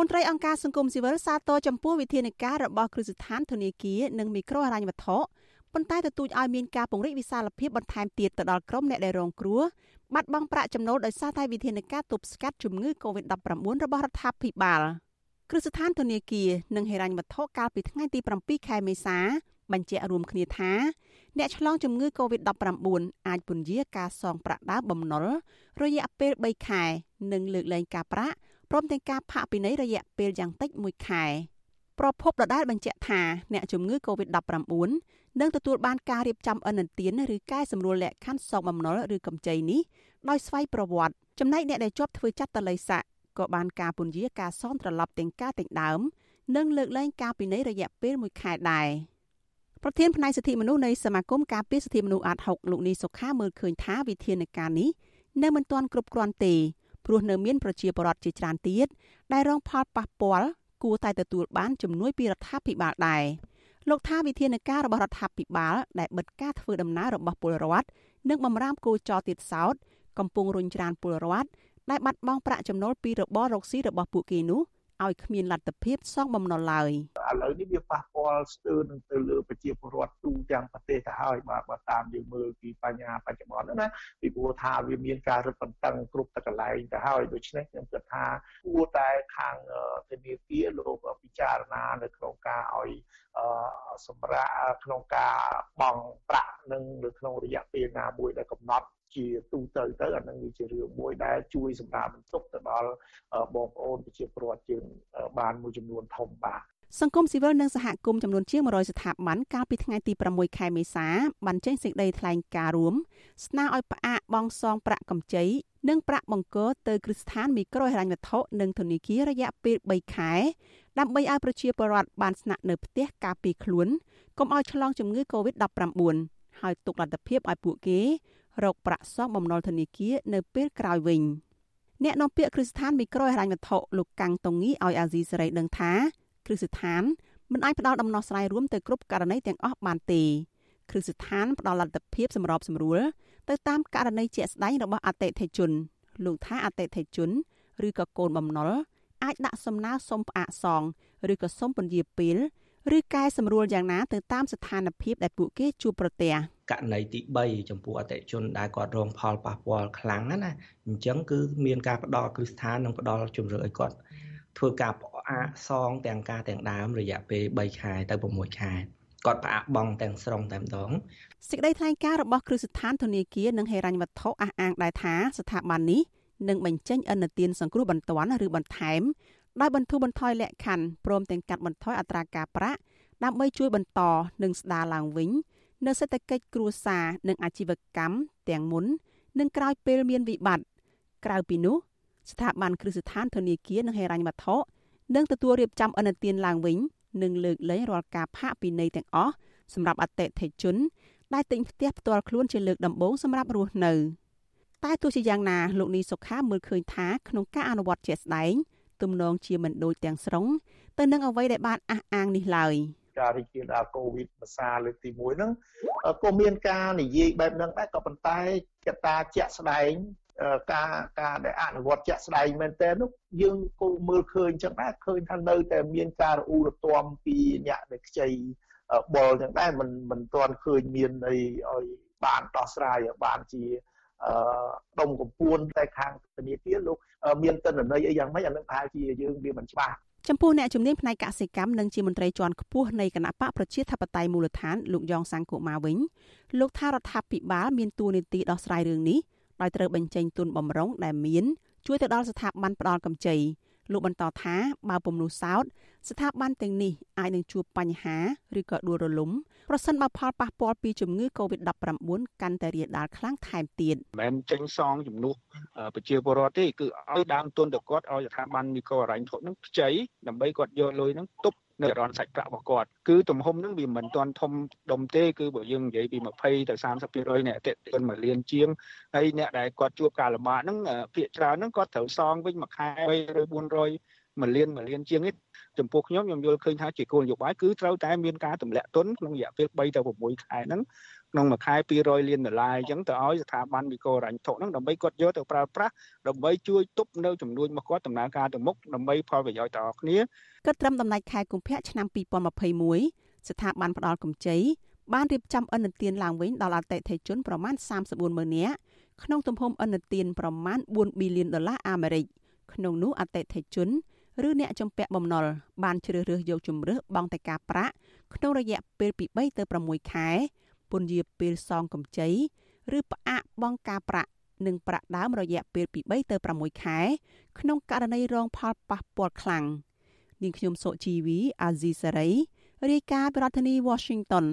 មន្ត្រីអង្គការសង្គមស៊ីវិលសាទរចំពោះវិធានការរបស់គ្រឹះស្ថានធនាគារនិងមីក្រូហិរញ្ញវត្ថុប៉ុន្តែទទូចឲ្យមានការពង្រីកវិសាលភាពបន្ថែមទៀតទៅដល់ក្រុមអ្នកដែលរងគ្រោះបាត់បង់ប្រាក់ចំណូលដោយសារតែវិធានការទប់ស្កាត់ជំងឺ Covid-19 របស់រដ្ឋាភិបាលគ្រឹះស្ថានធនាគារនិងហិរញ្ញវត្ថុកាលពីថ្ងៃទី7ខែមេសាបញ្ជាក់រួមគ្នាថាអ្នកឆ្លងជំងឺ Covid-19 អាចពន្យាការសងប្រាក់ដើមបំណុលរយៈពេល3ខែ និងលើកលែងការប្រាក់ ព្រមទាំងការផាកពិន័យរយៈពេលយ៉ាងតិច1ខែប្រពន្ធដដែលបញ្ជាក់ថាអ្នកជំងឺ Covid-19 នឹងទទួលបានការរៀបចំអនុទានឬកែសម្រួលលក្ខខណ្ឌសងបំណុលឬកម្ចីនេះដោយស្វ័យប្រវត្តិចំណែកអ្នកដែលជាប់ធ្វើចាត់តល័យស័កក៏បានការពន្យាការសងត្រឡប់ទាំងការទាំងដើមនិងលើកលែងការពិន័យរយៈពេល1ខែដែរប្រធានផ្នែកសិទ្ធិមនុស្សនៃសមាគមការពារសិទ្ធិមនុស្សអាត6លោកនីសុខាមើលឃើញថាវិធានការនេះនៅមិនទាន់គ្រប់គ្រាន់ទេ ព្រោះនៅមានប្រជាពលរដ្ឋជាច្រើនទៀតដែលរងផលប៉ះពាល់គួរតែទទួលបានជំនួយពីរដ្ឋាភិបាលដែរលោកថាវិធានការរបស់រដ្ឋាភិបាលដែលបិទការធ្វើដំណើររបស់ពលរដ្ឋនិងបំរាមគោចរទៀតសោតកំពុងរុញច្រានពលរដ្ឋដែលបាត់បង់ប្រាក់ចំណូលពីរបររកស៊ីរបស់ពួកគេនោះ ឲ្យគ្មានលទ្ធភាពសងបំណុលឡើយឥឡូវនេះវាប៉ះពាល់ស្ទើរនឹងទៅលើប្រជាពលរដ្ឋទូទាំងប្រទេសទៅហើយបាទបើតាមយើងមើលពីបញ្ហាបច្ចុប្បន្នណាពីព្រោះថាវាមានការរឹតបន្តឹងគ្រប់តកន្លែងទៅហើយដូច្នេះខ្ញុំគិតថាគួរតែខាងធនាគារលោកពិចារណានៅក្នុងការឲ្យសម្រាប់ក្នុងការបង់ប្រាក់នឹងនៅក្នុងរយៈពេលណាមួយដែលកំណត់ ជាទូទៅទៅអានឹងវាជារឿងមួយដែលជួយសម្រាប់បន្ទុកទៅដល់បងប្អូនប្រជាពលរដ្ឋយើងបានមួយចំនួនធំបាទសង្គមស៊ីវិលនិងសហគមន៍ចំនួនជាង100ស្ថាប័នកាលពីថ្ងៃទី6ខែមេសាបានចេញសេចក្តីថ្លែងការណ៍រួមស្នើឲ្យផ្អាកបង់សងប្រាក់កម្ចីនិងប្រាក់បង្គរទៅគ្រឹះស្ថានមីក្រូហិរញ្ញវត្ថុនិងធនាគាររយៈពេល3ខែដើម្បីឲ្យប្រជាពលរដ្ឋបានស្នាក់នៅផ្ទះការពារខ្លួនកុំឲ្យឆ្លងជំងឺ Covid-19 ហើយទុកលទ្ធភាពឲ្យពួកគេ រកប្រាក់សងបំណុលធនាគារនៅពេលក្រោយវិញអ្នកនាំពាក្យគ្រឹះស្ថានមីក្រូហិរញ្ញវត្ថុលោកកាំងតុងងីឲ្យអាស៊ីសេរីដឹងថាគ្រឹះស្ថានមិនអាចផ្ដល់ដំណោះស្រាយរួមទៅគ្រប់ករណីទាំងអស់បានទេគ្រឹះស្ថានផ្ដល់លទ្ធភាពសម្របសម្រួលទៅតាមករណីជាក់ស្ដែងរបស់អតិថិជនលោកថាអតិថិជនឬក៏កូនបំណុលអាចដាក់សំណើសុំផ្អាកសងឬក៏សុំពន្យាពេលឬកែសម្រួលយ៉ាងណាទៅតាមស្ថានភាពដែលពួកគេជួបប្រទះ ករណីទី3ចំពោះអតិជនដែលគាត់រងផលប៉ះពាល់ខ្លាំងណាណាអញ្ចឹងគឺមានការផ្ដល់គ្រឹះស្ថាននិងផ្ដល់ជំរឿឲ្យគាត់ធ្វើការផ្អាកសងទាំងការទាំងដើមរយៈពេល3ខែទៅ6ខែគាត់ផ្អាកបង់ទាំងស្រុងតែម្ដងសេចក្តីថ្លែងការណ៍របស់គ្រឹះស្ថានធនាគារនិងហិរញ្ញវត្ថុអះអាងដែរថាស្ថាប័ននេះនឹងបញ្ចេញអនុទានសង្គ្រោះបន្ទាន់ឬបន្ថែមដោយបន្ធូរបន្ថយលក្ខខណ្ឌព្រមទាំងកាត់បន្ថយអត្រាការប្រាក់ដើម្បីជួយបន្តនិងស្ដារឡើងវិញ នៅសេដ្ឋកិច្ចគ្រួសារនិងអាជីវកម្មទាំងមុន និងក្រោយពេលមានវិបត្តិក្រៅពីនោះស្ថាប័នគ្រឹះស្ថានធនាគារនិងហិរញ្ញវត្ថុនឹងទទួលរៀបចំអនុទានឡើងវិញនិងលើកលែងរាល់ការផាកពិន័យទាំងអស់សម្រាប់អតិថិជន ដែលទិញផ្ទះផ្ទាល់ខ្លួនជាលើកដំបូងសម្រាប់រស់នៅតែទោះជាយ៉ាងណាលោកនីសុខាមើលឃើញថាក្នុងការអនុវត្តជាក់ស្ដែងទំនងជាមិនដូចទាំងស្រុងទៅនឹងអ្វីដែលបានអះអាងនេះឡើយ ការរីករាលដាលកូវីដភាសាលើកទី1ហ្នឹងក៏មានការនិយាយបែបហ្នឹងដែរក៏ប៉ុន្តែកត្តាជាក់ស្ដែងការការដែលអនុវត្តជាក់ស្ដែងមែនតើនោះយើងគូមើលឃើញចឹងដែរឃើញថានៅតែមានការរអ៊ូរទាំពីអ្នកដែលខ្ចីបុលចឹងដែរមិនមិនទាន់ឃើញមានអីឲ្យបានដោះស្រាយបានជាអឺដុំកំពួនតែខាងធនាគារលោកមានតនន័យអីយ៉ាងម៉េចអានឹងប្រហែលជាយើងវាមិនច្បាស់ ចំពោះអ្នកជំនាញផ្នែកកសិកម្មនិងជាមន្ត្រីជាន់ខ្ពស់នៃគណៈបកប្រជាធិបតេយ្យមូលដ្ឋានលោកយ៉ងសង្គមាវិញលោកថារដ្ឋាភិបាលមានទួនាទីដោះស្រាយរឿងនេះដោយត្រូវបញ្ចេញទុនបំរុងដែលមាន ជួយទៅដល់ស្ថាប័នផ្ដល់កម្ចី លោកបន្តថាបើពុំនោះសោតស្ថាប័នទាំងនេះអាចនឹងជួបបញ្ហាឬក៏ដួលរលំប្រសិនបើផលប៉ះពាល់ពីជំងឺ Covid-19 កាន់តែរាលដាលខ្លាំងថែមទៀតមិនមែនចេញសងជំនួសប្រជាពលរដ្ឋទេគឺឲ្យដើមទុនទៅគាត់ឲ្យស្ថាប័នមីក្រូហិរញ្ញវត្ថុនឹងខ្ចីដើម្បីគាត់យកលុយនឹងទប់ នៅរនសាច់ប្រាក់របស់គាត់គឺទំហំហ្នឹងវាមិនទាន់ធំដុំទេគឺបើយើងនិយាយពី20ទៅ30%នៃអតិថិជនមួយលានជាងហើយអ្នកដែលគាត់ជួបការលំបាកហ្នឹងភាគច្រើនហ្នឹងគាត់ត្រូវសងវិញមួយខែ300 400មួយលានមួយលានជាងនេះចំពោះខ្ញុំខ្ញុំយល់ឃើញថាជាគោលនយោបាយគឺត្រូវតែមានការទម្លាក់ទុនក្នុងរយៈពេល3ទៅ6ខែហ្នឹង ក្នុងមួយខែ200លានដុល្លារអញ្ចឹងទៅឲ្យស្ថាប័នមីក្រូហិរញ្ញវត្ថុហ្នឹងដើម្បីគាត់យកទៅប្រើប្រាស់ដើម្បីជួយទប់នៅចំនួនរបស់គាត់ដំណើរការទៅមុខដើម្បីផលប្រយោជន៍ដល់គ្នាគិតត្រឹមដំណាច់ខែកុម្ភៈឆ្នាំ2021ស្ថាប័នផ្ដល់កម្ចីបានរៀបចំអនុទានឡើងវិញដល់អតិថិជនប្រមាណ34ម៉ឺននាក់ក្នុងទំហំអនុទានប្រមាណ4ប៊ីលានដុល្លារអាមេរិកក្នុងនោះអតិថិជនឬអ្នកចំពាក់បំណុលបានជ្រើសរើសយកជំរើសបង់តែការប្រាក់ក្នុងរយៈពេលពី3ទៅ6ខែ ពន្យាពេលសងកម្ចីឬផ្អាកបង់ការប្រាក់និងប្រាក់ដើមរយៈពេលពី3ទៅ6ខែ ក្នុងករណីរងផលប៉ះពាល់ខ្លាំងនាងខ្ញុំសុជីវីអាស៊ីសេរីរាយការណ៍ពីរដ្ឋធានី Washington